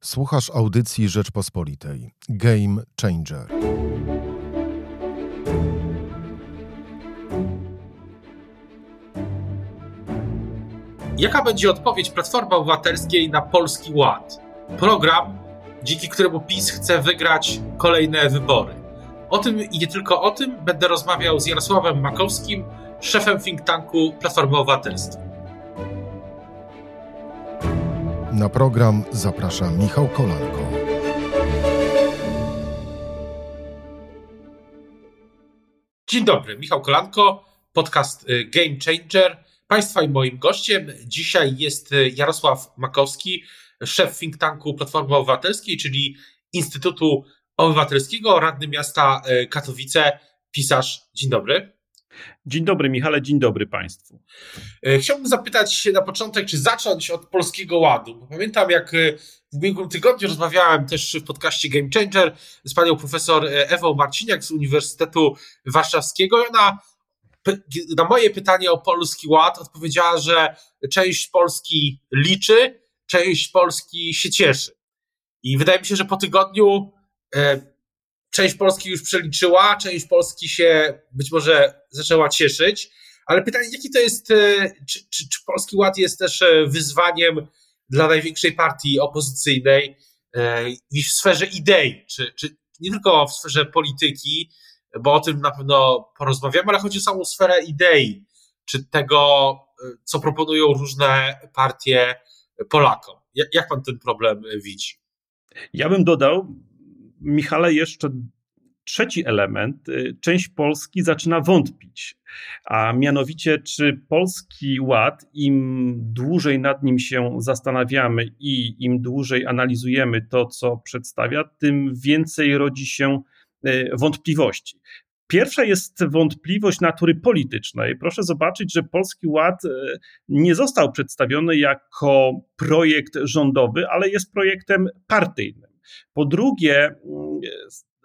Słuchasz audycji Rzeczpospolitej. Game Changer. Jaka będzie odpowiedź Platformy Obywatelskiej na Polski Ład? Program, dzięki któremu PiS chce wygrać kolejne wybory. O tym i nie tylko o tym będę rozmawiał z Jarosławem Makowskim, szefem think tanku Platformy Obywatelskiej. Na program zaprasza Michał Kolanko. Dzień dobry, Michał Kolanko, podcast y, Game Changer. Państwa i moim gościem dzisiaj jest y, Jarosław Makowski, szef think tanku Platformy Obywatelskiej, czyli Instytutu Obywatelskiego, radny miasta y, Katowice, pisarz. Dzień dobry. Dzień dobry, Michale, dzień dobry Państwu. E, chciałbym zapytać na początek, czy zacząć od Polskiego Ładu. Pamiętam, jak e, w ubiegłym tygodniu rozmawiałem też w podcaście Game Changer z panią profesor e, Ewą Marciniak z Uniwersytetu Warszawskiego i ona na moje pytanie o Polski Ład odpowiedziała, że część Polski liczy, część Polski się cieszy. I wydaje mi się, że po tygodniu część Polski już przeliczyła, część Polski się być może zaczęła cieszyć, ale pytanie, jaki to jest, e, czy, czy, czy Polski Ład jest też e, wyzwaniem dla największej partii opozycyjnej e, i w sferze idei, czy, czy nie tylko w sferze polityki, bo o tym na pewno porozmawiamy, ale chodzi o samą sferę idei, czy tego, co proponują różne partie Polakom. Jak pan ten problem widzi? Ja bym dodał, Michale, jeszcze trzeci element. Y, część Polski zaczyna wątpić, a mianowicie, czy Polski Ład, im dłużej nad nim się zastanawiamy i im dłużej analizujemy to, co przedstawia, tym więcej rodzi się y, wątpliwości. Pierwsza jest wątpliwość natury politycznej. Proszę zobaczyć, że Polski Ład y, nie został przedstawiony jako projekt rządowy, ale jest projektem partyjnym. Po drugie,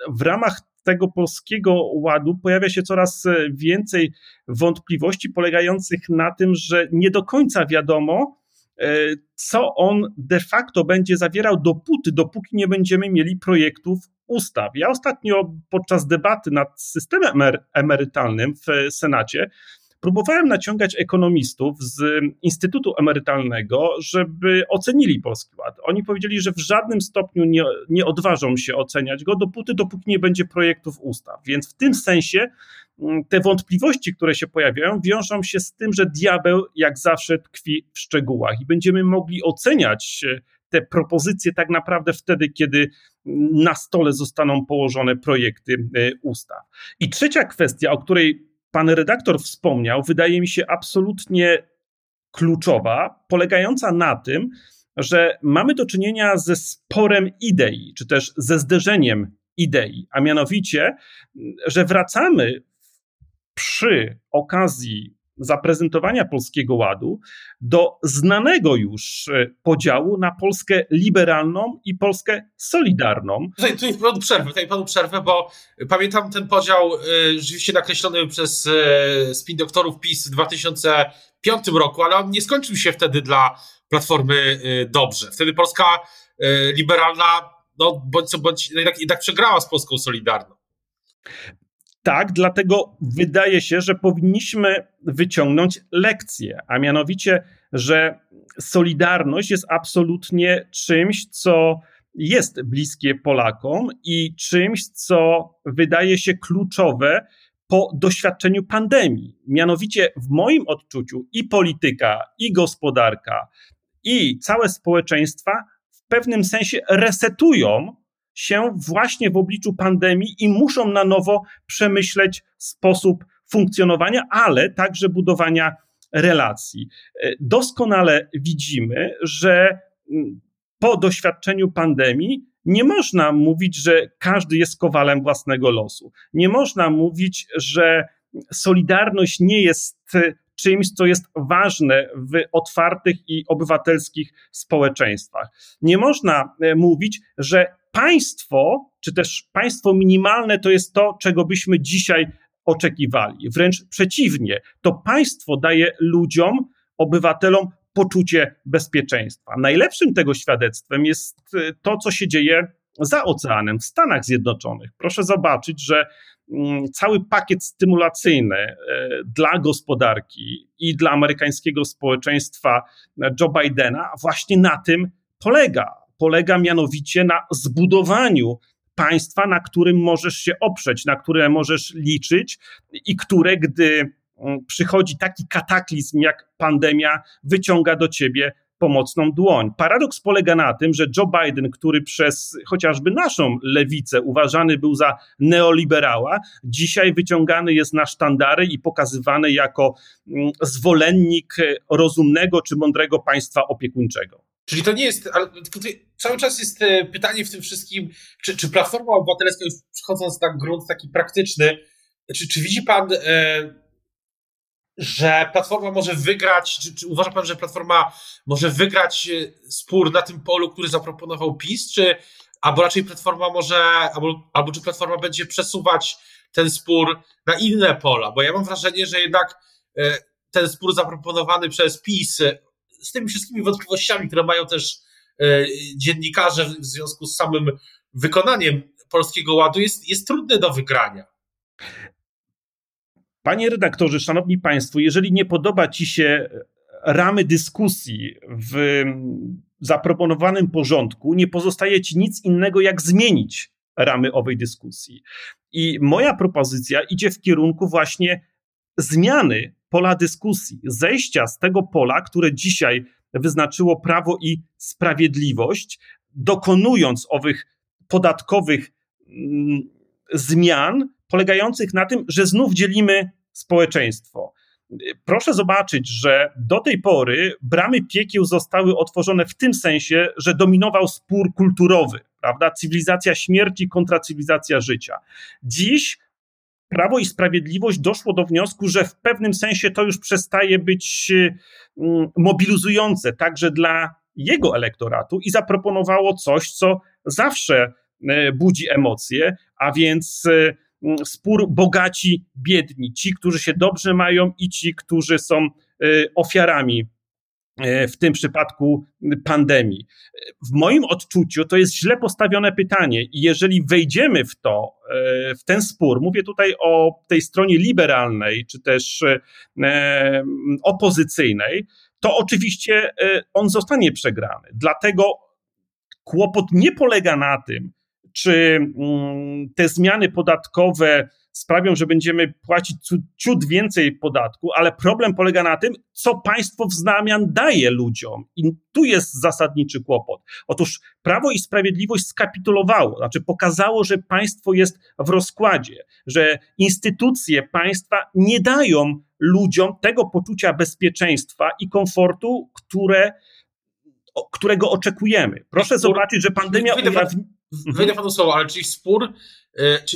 w ramach tego polskiego ładu pojawia się coraz więcej wątpliwości polegających na tym, że nie do końca wiadomo, e, co on de facto będzie zawierał dopóty, dopóki nie będziemy mieli projektów ustaw. Ja ostatnio podczas debaty nad systemem emerytalnym w Senacie Próbowałem naciągać ekonomistów z Instytutu Emerytalnego, żeby ocenili Polski Ład. Oni powiedzieli, że w żadnym stopniu nie, nie odważą się oceniać go, dopóty, dopóki nie będzie projektów ustaw. Więc w tym sensie mm, te wątpliwości, które się pojawiają, wiążą się z tym, że diabeł jak zawsze tkwi w szczegółach i będziemy mogli oceniać te propozycje tak naprawdę wtedy, kiedy na stole zostaną położone projekty e, ustaw. I trzecia kwestia, o której pan redaktor wspomniał, wydaje mi się absolutnie kluczowa, polegająca na tym, że mamy do czynienia ze sporem idei, czy też ze zderzeniem idei, a mianowicie, że wracamy przy okazji zaprezentowania Polskiego Ładu do znanego już e, podziału na Polskę liberalną i Polskę solidarną. Tutaj, tutaj panu przerwę, tutaj panu przerwę, bo pamiętam ten podział y, rzeczywiście nakreślony przez y, spin doktorów PiS w 2005 roku, ale on nie skończył się wtedy dla Platformy dobrze. Wtedy Polska liberalna, no bądź co bądź, jednak, jednak przegrała z Polską Solidarną. Tak, dlatego wydaje się, że powinniśmy wyciągnąć lekcję, a mianowicie, że solidarność jest absolutnie czymś, co jest bliskie Polakom i czymś, co wydaje się kluczowe po doświadczeniu pandemii. Mianowicie, w moim odczuciu, i polityka, i gospodarka, i całe społeczeństwa w pewnym sensie resetują się właśnie w obliczu pandemii i muszą na nowo przemyśleć sposób funkcjonowania, ale także budowania relacji. E, doskonale widzimy, że mm, po doświadczeniu pandemii nie można mówić, że każdy jest kowalem własnego losu. Nie można mówić, że solidarność nie jest czymś, co jest ważne w otwartych i obywatelskich społeczeństwach. Nie można e, mówić, że państwo, czy też państwo minimalne, to jest to, czego byśmy dzisiaj oczekiwali. Wręcz przeciwnie, to państwo daje ludziom, obywatelom poczucie bezpieczeństwa. Najlepszym tego świadectwem jest to, co się dzieje za oceanem, w Stanach Zjednoczonych. Proszę zobaczyć, że mm, cały pakiet stymulacyjny e, dla gospodarki i dla amerykańskiego społeczeństwa Joe Bidena właśnie na tym polega. Polega mianowicie na zbudowaniu państwa, na którym możesz się oprzeć, na które możesz liczyć i które, gdy mm, przychodzi taki kataklizm jak pandemia, wyciąga do ciebie pomocną dłoń. Paradoks polega na tym, że Joe Biden, który przez chociażby naszą lewicę uważany był za neoliberała, dzisiaj wyciągany jest na sztandary i pokazywany jako mm, zwolennik rozumnego czy mądrego państwa opiekuńczego. Czyli to nie jest, ale cały czas jest e, pytanie w tym wszystkim, czy, czy Platforma Obywatelska, już przechodząc na grunt taki praktyczny, czy, czy widzi pan e, że Platforma może wygrać, czy, czy, uważa pan, że Platforma może wygrać e, spór na tym polu, który zaproponował PiS, czy albo raczej Platforma może, albo, albo czy Platforma będzie przesuwać ten spór na inne pola? Bo ja mam wrażenie, że jednak e, ten spór zaproponowany przez PiS z tymi wszystkimi wątpliwościami, które mają też dziennikarze w związku z samym wykonaniem Polskiego Ładu, jest, jest trudny do wygrania. Panie redaktorze, szanowni państwo, jeżeli nie podoba ci się ramy dyskusji w zaproponowanym porządku, nie pozostaje ci nic innego, jak zmienić ramy owej dyskusji. I moja propozycja idzie w kierunku właśnie zmiany pola dyskusji, zejścia z tego pola, które dzisiaj wyznaczyło prawo i sprawiedliwość, dokonując owych podatkowych mm, zmian, polegających na tym, że znów dzielimy społeczeństwo. Proszę zobaczyć, że do tej pory bramy piekieł zostały otworzone w tym sensie, że dominował spór kulturowy, prawda? Cywilizacja śmierci kontra cywilizacja życia. Dziś Prawo i Sprawiedliwość doszło do wniosku, że w pewnym sensie to już przestaje być mm, mobilizujące także dla jego elektoratu i zaproponowało coś, co zawsze e, budzi emocje, a więc e, Mm, spór bogaci, biedni, ci, którzy się dobrze mają i ci, którzy są y, ofiarami y, w tym przypadku pandemii. W moim odczuciu to jest źle postawione pytanie i jeżeli wejdziemy w to, y, w ten spór, mówię tutaj o tej stronie liberalnej czy też opozycyjnej, to oczywiście on zostanie przegrany. Dlatego kłopot nie polega na tym, czy mm, te zmiany podatkowe sprawią, że będziemy płacić ciut więcej podatku, ale problem polega na tym, co państwo w zamian daje ludziom. I tu jest zasadniczy kłopot. Otóż Prawo i Sprawiedliwość skapitulowało, znaczy pokazało, że państwo jest w rozkładzie, że instytucje państwa nie dają ludziom tego poczucia bezpieczeństwa i komfortu, które, którego oczekujemy. Proszę zobaczyć, że pandemia ujawni Mhm. Wejdę panu słowo, ale czyli spór,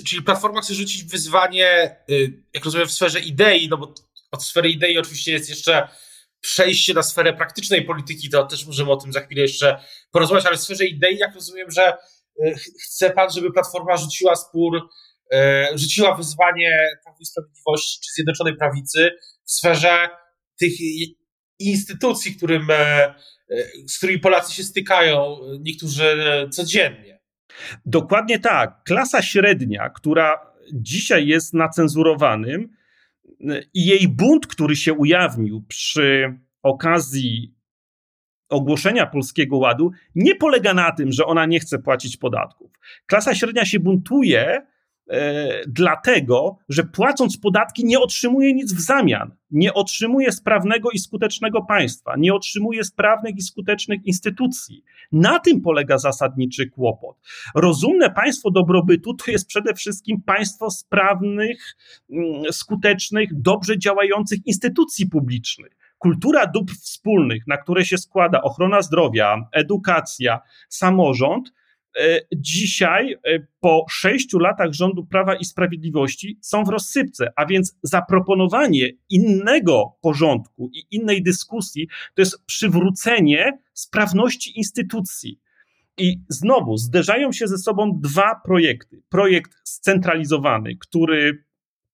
czyli Platforma chce rzucić wyzwanie, y, jak rozumiem, w sferze idei, no bo od sfery idei oczywiście jest jeszcze przejście na sferę praktycznej polityki, to też możemy o tym za chwilę jeszcze porozmawiać, ale w sferze idei, jak rozumiem, że y, chce pan, żeby Platforma rzuciła spór, rzuciła wyzwanie Prawu Sprawiedliwości czy Zjednoczonej Prawicy w sferze tych instytucji, którym, z którymi Polacy się stykają, niektórzy codziennie. Dokładnie tak. Klasa średnia, która dzisiaj jest na cenzurowanym i jej bunt, który się ujawnił przy okazji ogłoszenia Polskiego Ładu, nie polega na tym, że ona nie chce płacić podatków. Klasa średnia się buntuje, E, dlatego, że płacąc podatki nie otrzymuje nic w zamian. Nie otrzymuje sprawnego i skutecznego państwa, nie otrzymuje sprawnych i skutecznych instytucji. Na tym polega zasadniczy kłopot. Rozumne państwo dobrobytu to jest przede wszystkim państwo sprawnych, mm, skutecznych, dobrze działających instytucji publicznych kultura dóbr wspólnych, na które się składa ochrona zdrowia, edukacja, samorząd, dzisiaj, e, po sześciu latach rządu Prawa i Sprawiedliwości, są w rozsypce, a więc zaproponowanie innego porządku i innej dyskusji to jest przywrócenie sprawności instytucji. I znowu zderzają się ze sobą dwa projekty. Projekt scentralizowany, który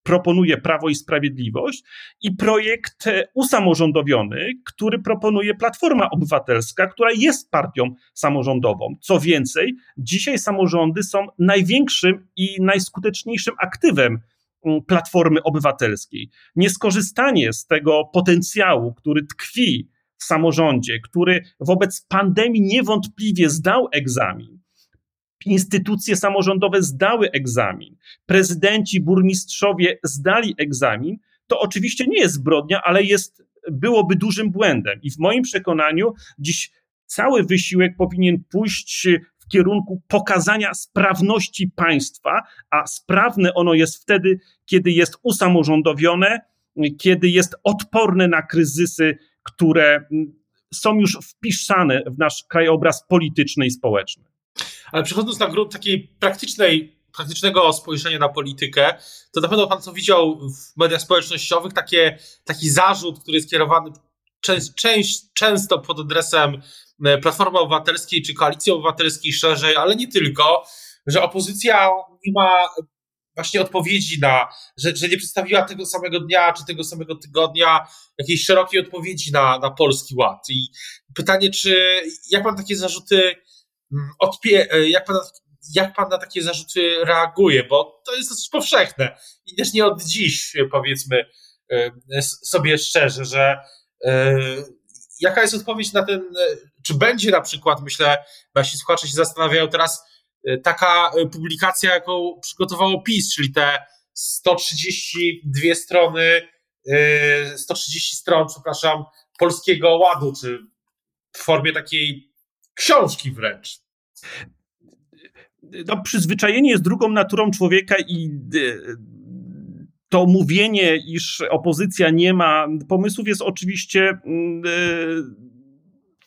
proponuje Prawo i Sprawiedliwość i projekt e, usamorządowiony, który proponuje Platforma Obywatelska, która jest partią samorządową. Co więcej, dzisiaj samorządy są największym i najskuteczniejszym aktywem mm, Platformy Obywatelskiej. Nieskorzystanie z tego potencjału, który tkwi w samorządzie, który wobec pandemii niewątpliwie zdał egzamin, instytucje samorządowe zdały egzamin, prezydenci, burmistrzowie zdali egzamin, to oczywiście nie jest zbrodnia, ale jest, byłoby dużym błędem. I w moim przekonaniu dziś cały wysiłek powinien pójść w kierunku pokazania sprawności państwa, a sprawne ono jest wtedy, kiedy jest usamorządowione, kiedy jest odporne na kryzysy, które są już wpisane w nasz krajobraz polityczny i społeczny. Ale przechodząc na grunt takiej praktycznej, praktycznego spojrzenia na politykę, to na pewno pan co widział w mediach społecznościowych, takie, taki zarzut, który jest kierowany część, część, często pod adresem e, Platformy Obywatelskiej czy Koalicji Obywatelskiej szerzej, ale nie tylko, że opozycja nie ma właśnie odpowiedzi na, że, że nie przedstawiła tego samego dnia czy tego samego tygodnia jakiejś szerokiej odpowiedzi na, na polski ład. I pytanie, czy jak pan takie zarzuty odpie, e, jak, pan, jak pan na takie zarzuty reaguje, bo to jest dosyć powszechne. I też nie od dziś, powiedzmy e, sobie szczerze, że e, jaka jest odpowiedź na ten, czy będzie na przykład, myślę, nasi słuchacze się zastanawiają teraz, taka publikacja, jaką przygotowało PiS, czyli te 132 strony, 130 stron, przepraszam, polskiego ładu, czy w formie takiej książki wręcz no, przyzwyczajenie jest drugą naturą człowieka i e, to mówienie, iż opozycja nie ma pomysłów, jest oczywiście mm, e,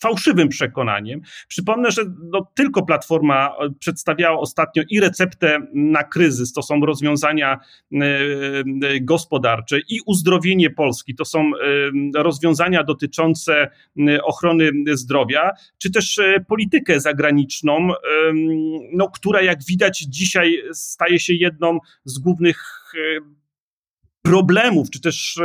fałszywym przekonaniem. Przypomnę, że no, tylko Platforma e, przedstawiała ostatnio i receptę na kryzys, to są rozwiązania e, e, gospodarcze, i uzdrowienie Polski, to są rozwiązania dotyczące ochrony zdrowia, czy też politykę zagraniczną, no, która jak widać dzisiaj staje się jedną z głównych problemów, czy też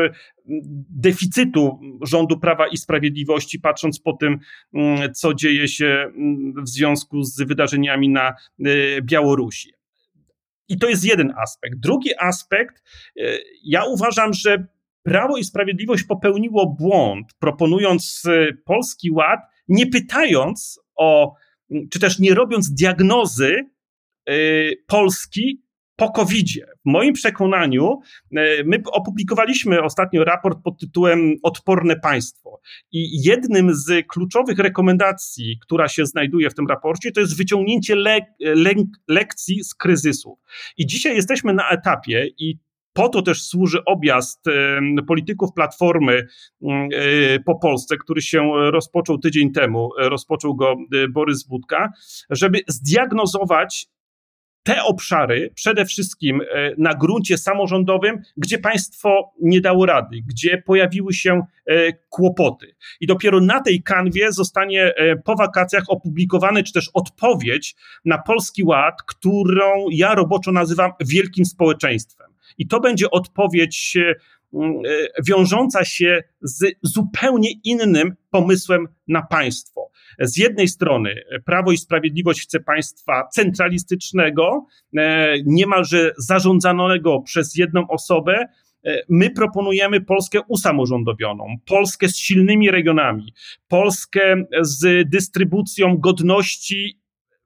deficytu rządu Prawa i Sprawiedliwości, patrząc po tym, mm, co dzieje się mm, w związku z wydarzeniami na e, Białorusi. I to jest jeden aspekt. Drugi aspekt, e, ja uważam, że Prawo i Sprawiedliwość popełniło błąd, proponując Polski Ład, nie pytając o, czy też nie robiąc diagnozy Polski po covid -zie. W moim przekonaniu, e, my opublikowaliśmy ostatnio raport pod tytułem Odporne państwo. I jednym z kluczowych rekomendacji, która się znajduje w tym raporcie, to jest wyciągnięcie le le lekcji z kryzysów. I dzisiaj jesteśmy na etapie, i po to też służy objazd polityków Platformy mm, e, po Polsce, który się rozpoczął tydzień temu, rozpoczął go e, Borys Budka, żeby zdiagnozować te obszary, przede wszystkim e, na gruncie samorządowym, gdzie państwo nie dało rady, gdzie pojawiły się e, kłopoty. I dopiero na tej kanwie zostanie e, po wakacjach opublikowany, czy też odpowiedź na Polski Ład, którą ja roboczo nazywam wielkim społeczeństwem. I to będzie odpowiedź wiążąca się z zupełnie innym pomysłem na państwo. Z jednej strony Prawo i Sprawiedliwość chce państwa centralistycznego, e, niemalże zarządzanego przez jedną osobę, e, My proponujemy Polskę usamorządowioną, Polskę z silnymi regionami, Polskę z dystrybucją godności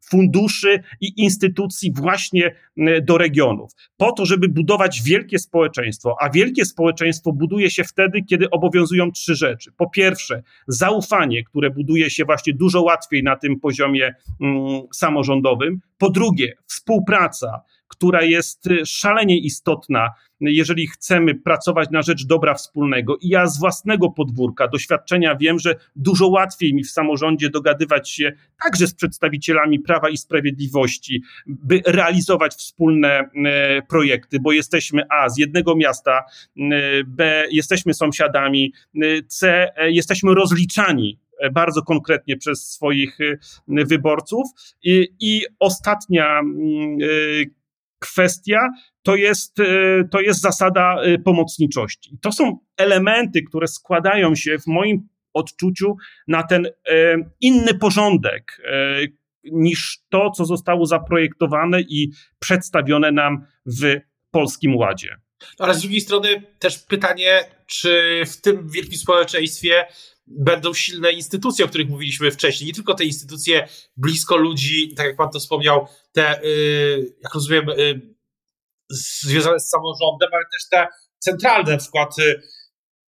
funduszy i instytucji właśnie do regionów, po to, żeby budować wielkie społeczeństwo. A wielkie społeczeństwo buduje się wtedy, kiedy obowiązują trzy rzeczy. Po pierwsze, zaufanie, które buduje się właśnie dużo łatwiej na tym poziomie mm, samorządowym. Po drugie, współpraca która jest y, szalenie istotna, jeżeli chcemy pracować na rzecz dobra wspólnego. I ja z własnego podwórka, doświadczenia wiem, że dużo łatwiej mi w samorządzie dogadywać się także z przedstawicielami Prawa i Sprawiedliwości, by realizować wspólne e, projekty, bo jesteśmy A z jednego miasta, e, B jesteśmy sąsiadami, C jesteśmy rozliczani bardzo konkretnie przez swoich wyborców. I, i ostatnia kwestia to jest, to jest zasada pomocniczości. To są elementy, które składają się w moim odczuciu na ten inny porządek niż to, co zostało zaprojektowane i przedstawione nam w Polskim Ładzie. Ale z drugiej strony też pytanie, czy w tym wielkim społeczeństwie będą silne instytucje, o których mówiliśmy wcześniej. Nie tylko te instytucje blisko ludzi, tak jak pan to wspomniał, te, y, jak rozumiem, y, związane z samorządem, ale też te centralne, na przykład, y,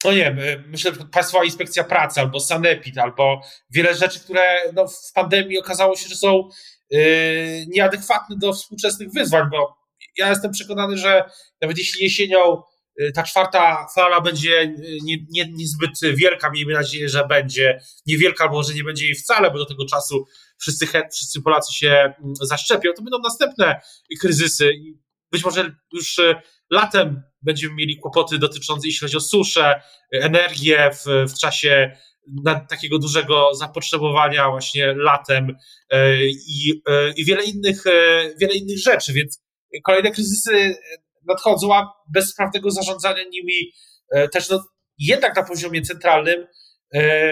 no nie wiem, myślę, że Państwowa Inspekcja Pracy albo Sanepid, albo wiele rzeczy, które no, w pandemii okazało się, że są nieadekwatne do współczesnych wyzwań, bo ja jestem przekonany, że nawet jeśli jesienią ta czwarta fala będzie y, nie, nie, niezbyt wielka, miejmy nadzieję, że będzie niewielka, albo że nie będzie jej wcale, bo do tego czasu wszyscy, wszyscy Polacy się mm, zaszczepią, to będą następne kryzysy. Być może już y, latem będziemy mieli kłopoty dotyczące, jeśli chodzi o suszę, energię w, w czasie takiego dużego zapotrzebowania właśnie latem i, i wiele, innych, wiele innych rzeczy, więc kolejne kryzysy nadchodzą, a bez sprawnego zarządzania nimi e, też no, jednak na poziomie centralnym e,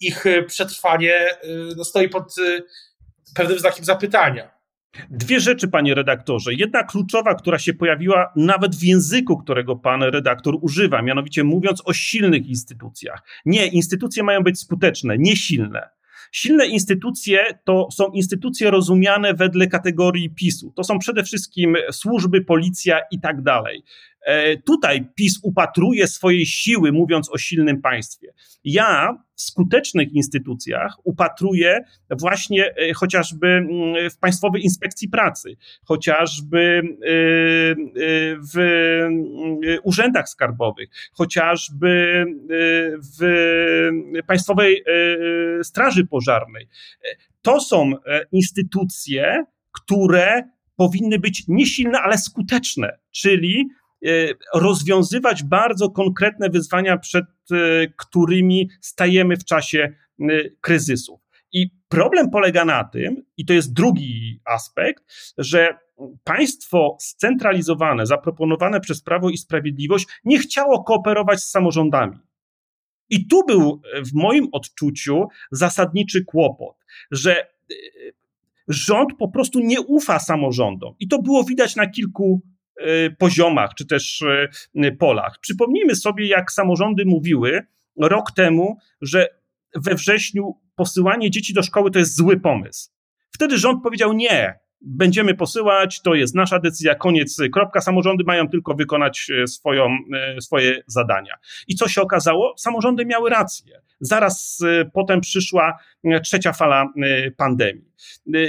ich przetrwanie e, no, stoi pod pewnym znakiem zapytania. Dwie rzeczy, panie redaktorze. Jedna kluczowa, która się pojawiła nawet w języku, którego pan redaktor używa, mianowicie mówiąc o silnych instytucjach. Nie, instytucje mają być skuteczne, nie silne. Silne instytucje to są instytucje rozumiane wedle kategorii PiSu. To są przede wszystkim służby, policja i tak dalej. E, tutaj PiS upatruje swojej siły, mówiąc o silnym państwie. Ja w skutecznych instytucjach upatruję właśnie e, chociażby mm, w Państwowej Inspekcji Pracy, chociażby e, w urzędach skarbowych, chociażby w Państwowej Straży Pożarnej. To są instytucje, które powinny być nie silne, ale skuteczne, czyli rozwiązywać bardzo konkretne wyzwania, przed e, którymi stajemy w czasie e, kryzysów. I problem polega na tym, i to jest drugi aspekt, że państwo scentralizowane, zaproponowane przez Prawo i Sprawiedliwość, nie chciało kooperować z samorządami. I tu był w moim odczuciu zasadniczy kłopot, że rząd po prostu nie ufa samorządom. I to było widać na kilku poziomach, czy też y, polach. Przypomnijmy sobie, jak samorządy mówiły rok temu, że we wrześniu posyłanie dzieci do szkoły to jest zły pomysł. Wtedy rząd powiedział nie, będziemy posyłać, to jest nasza decyzja, koniec, kropka. Samorządy mają tylko wykonać e, swoją, e, swoje zadania. I co się okazało? Samorządy miały rację. Zaraz e, potem przyszła trzecia fala pandemii.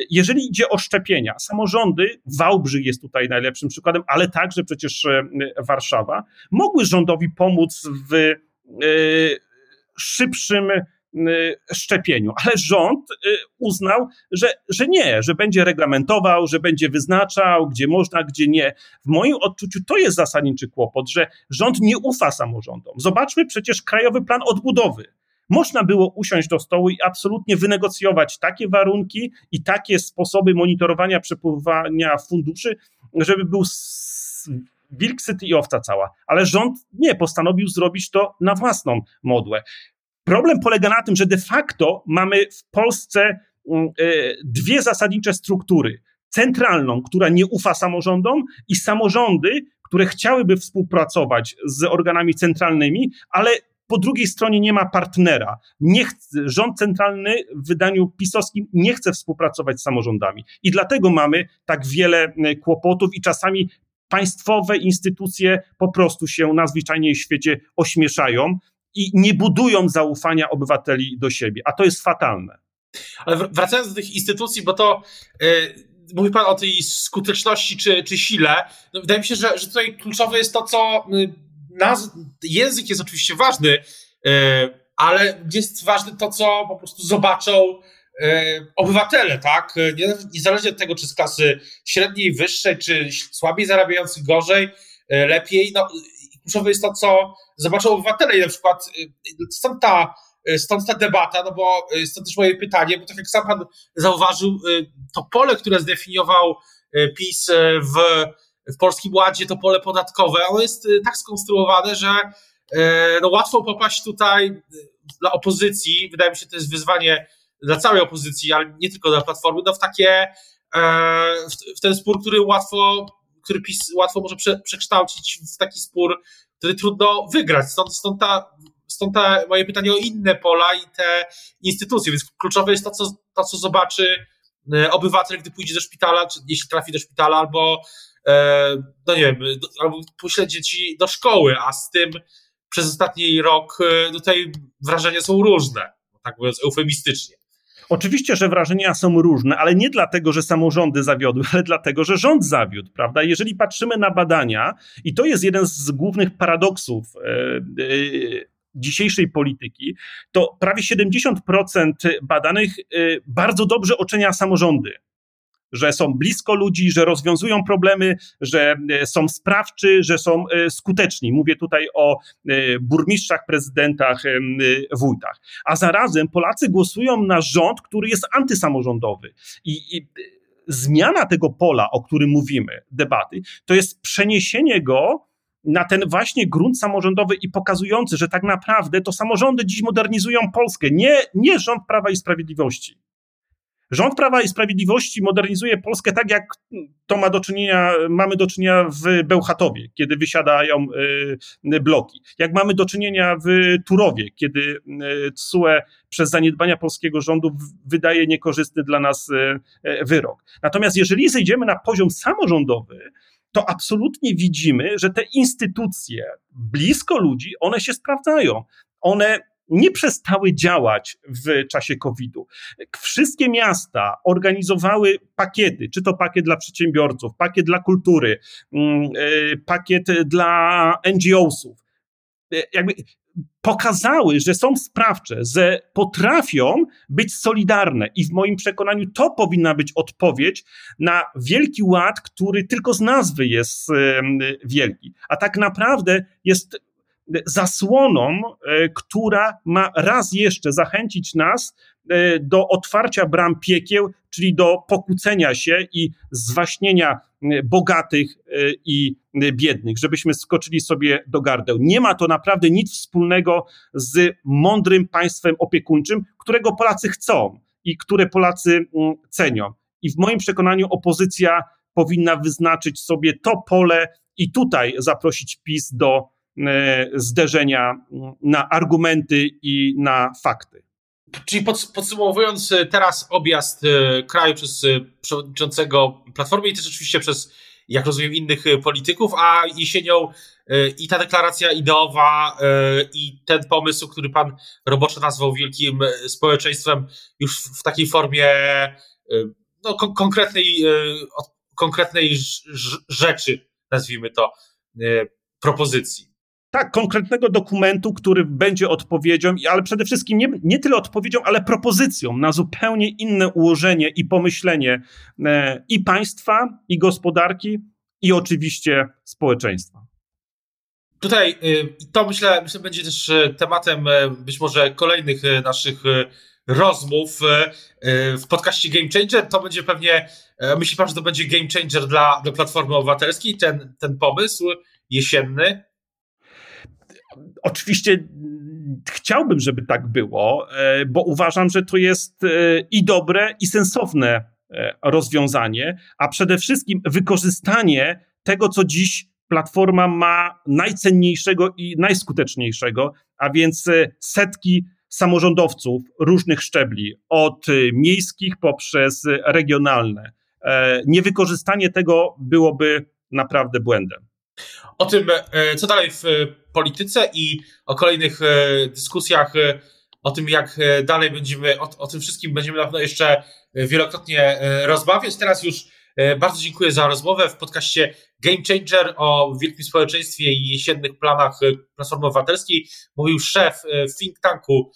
Jeżeli idzie o szczepienia, samorządy, Wałbrzych jest tutaj najlepszym przykładem, ale także przecież Warszawa, mogły rządowi pomóc w szybszym szczepieniu, ale rząd y, uznał, że, że nie, że będzie reglamentował, że będzie wyznaczał, gdzie można, gdzie nie. W moim odczuciu to jest zasadniczy kłopot, że rząd nie ufa samorządom. Zobaczmy przecież Krajowy Plan Odbudowy. Można było usiąść do stołu i absolutnie wynegocjować takie warunki i takie sposoby monitorowania przepływania funduszy, żeby był wilk syty i owca cała. Ale rząd nie postanowił zrobić to na własną modłę. Problem polega na tym, że de facto mamy w Polsce mm, e, dwie zasadnicze struktury. Centralną, która nie ufa samorządom, i samorządy, które chciałyby współpracować z organami centralnymi, ale po drugiej stronie nie ma partnera. Nie chce, rząd centralny w wydaniu pisowskim nie chce współpracować z samorządami. I dlatego mamy tak wiele kłopotów i czasami państwowe instytucje po prostu się najzwyczajniej w świecie ośmieszają i nie budują zaufania obywateli do siebie, a to jest fatalne. Ale wracając do tych instytucji, bo to yy, mówi Pan o tej skuteczności czy, czy sile. No, wydaje mi się, że, że tutaj kluczowe jest to, co yy, naz- język jest oczywiście ważny, yy, ale jest ważne to, co po prostu zobaczą obywatele, tak? Niezależnie od tego, czy z klasy średniej, wyższej, czy słabiej zarabiających gorzej, lepiej, no kluczowe jest to, co zobaczą obywatele i na przykład y, stąd ta stąd ta debata, no bo stąd też moje pytanie, bo tak jak sam pan zauważył, to pole, które zdefiniował PiS w, w Polskim Ładzie, to pole podatkowe, ono jest tak skonstruowane, że no łatwo popaść tutaj dla opozycji, wydaje mi się, to jest wyzwanie dla całej opozycji, ale nie tylko dla Platformy, no w takie, w ten spór, który łatwo który PiS łatwo może prze, przekształcić w taki spór, który trudno wygrać. Stąd, stąd, ta, stąd ta moje pytanie o inne pola i te instytucje. Więc kluczowe jest to, co, to, co zobaczy e, obywatel, gdy pójdzie do szpitala, czy jeśli trafi do szpitala, albo e, no nie wiem, albo pośle dzieci do szkoły, a z tym przez ostatni rok e, tutaj wrażenia są różne, tak mówiąc eufemistycznie. Oczywiście, że wrażenia są różne, ale nie dlatego, że samorządy zawiodły, ale dlatego, że rząd zawiódł, prawda? Jeżeli patrzymy na badania, i to jest jeden z głównych paradoksów e, e, dzisiejszej polityki, to prawie 70% badanych e, bardzo dobrze ocenia samorządy że są blisko ludzi, że rozwiązują problemy, że e, są sprawczy, że są e, skuteczni. Mówię tutaj o e, burmistrzach, prezydentach, wójtach. A zarazem Polacy głosują na rząd, który jest antysamorządowy. I, i zmiana tego pola, o którym mówimy, debaty, to jest przeniesienie go na ten właśnie grunt samorządowy i pokazujący, że tak naprawdę to samorządy dziś modernizują Polskę, nie, nie rząd Prawa i Sprawiedliwości. Rząd Prawa i Sprawiedliwości modernizuje Polskę tak, jak to ma do czynienia, mamy do czynienia w Bełchatowie, kiedy wysiadają y, bloki. Jak mamy do czynienia w Turowie, kiedy y, TSUE przez zaniedbania polskiego rządu wydaje niekorzystny dla nas y, wyrok. Natomiast jeżeli zejdziemy na poziom samorządowy, to absolutnie widzimy, że te instytucje blisko ludzi, one się sprawdzają. One nie przestały działać w czasie COVID-u. Wszystkie miasta organizowały pakiety, czy to pakiet dla przedsiębiorców, pakiet dla kultury, mm, e, pakiet dla NGO-sów. E, jakby pokazały, że są sprawcze, że potrafią być solidarne i w moim przekonaniu to powinna być odpowiedź na wielki ład, który tylko z nazwy jest wielki, a tak naprawdę jest zasłoną, e, która ma raz jeszcze zachęcić nas e, do otwarcia bram piekieł, czyli do pokłócenia się i zwaśnienia bogatych e, i biednych, żebyśmy skoczyli sobie do gardeł. Nie ma to naprawdę nic wspólnego z mądrym państwem opiekuńczym, którego Polacy chcą i które Polacy cenią. I w moim przekonaniu opozycja powinna wyznaczyć sobie to pole i tutaj zaprosić PiS do zderzenia na argumenty i na fakty. Czyli podsumowując e, teraz objazd e, kraju przez przewodniczącego Platformy i też oczywiście przez, jak rozumiem, innych polityków, a jesienią i ta deklaracja ideowa i ten pomysł, który pan roboczo nazwał wielkim społeczeństwem już w takiej formie no, konkretnej, konkretnej rzeczy, nazwijmy to, propozycji tak, konkretnego dokumentu, który będzie odpowiedzią, ale przede wszystkim nie, nie tyle odpowiedzią, ale propozycją na zupełnie inne ułożenie i pomyślenie e, i państwa, i gospodarki, i oczywiście społeczeństwa. Tutaj y, to myślę, myślę będzie też e, tematem e, być może kolejnych naszych rozmów w podcaście Game Changer. To będzie pewnie, myśli pan, że to będzie game changer dla, dla Platformy Obywatelskiej, ten, ten pomysł jesienny? Oczywiście chciałbym, żeby tak było, e, bo uważam, że to jest e, i dobre, i sensowne e, rozwiązanie, a przede wszystkim wykorzystanie tego, co dziś platforma ma najcenniejszego i najskuteczniejszego, a więc setki samorządowców różnych szczebli, od miejskich poprzez regionalne. Niewykorzystanie tego byłoby naprawdę błędem. O tym, e, co dalej w polityce i o kolejnych e, dyskusjach, e, o tym, jak dalej będziemy, o, o tym wszystkim będziemy na pewno jeszcze wielokrotnie rozmawiać. Teraz już bardzo dziękuję za rozmowę w podcaście Game Changer o wielkim społeczeństwie i jesiennych planach Platformy Obywatelskiej. Mówił szef think tanku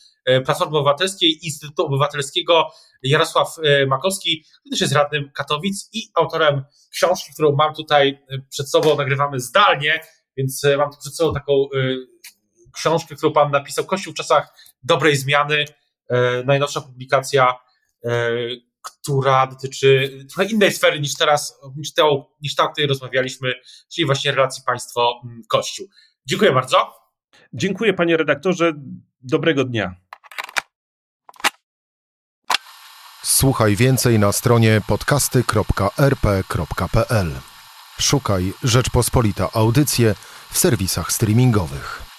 Platformy Obywatelskiej, Instytutu Obywatelskiego Jarosław Makowski, który też jest radnym Katowic i autorem książki, którą mam tutaj przed sobą, nagrywamy zdalnie, więc mam tu przed sobą taką książkę, którą pan napisał, Kościół w czasach dobrej zmiany. Najnowsza publikacja, która dotyczy trochę innej sfery niż teraz, niż, ta, niż ta, o której rozmawialiśmy, czyli właśnie relacji państwo-kościół. Dziękuję bardzo. Dziękuję panie redaktorze. Dobrego dnia. Słuchaj więcej na stronie podcasty.rp.pl. Szukaj Rzeczpospolita Audycje w serwisach streamingowych.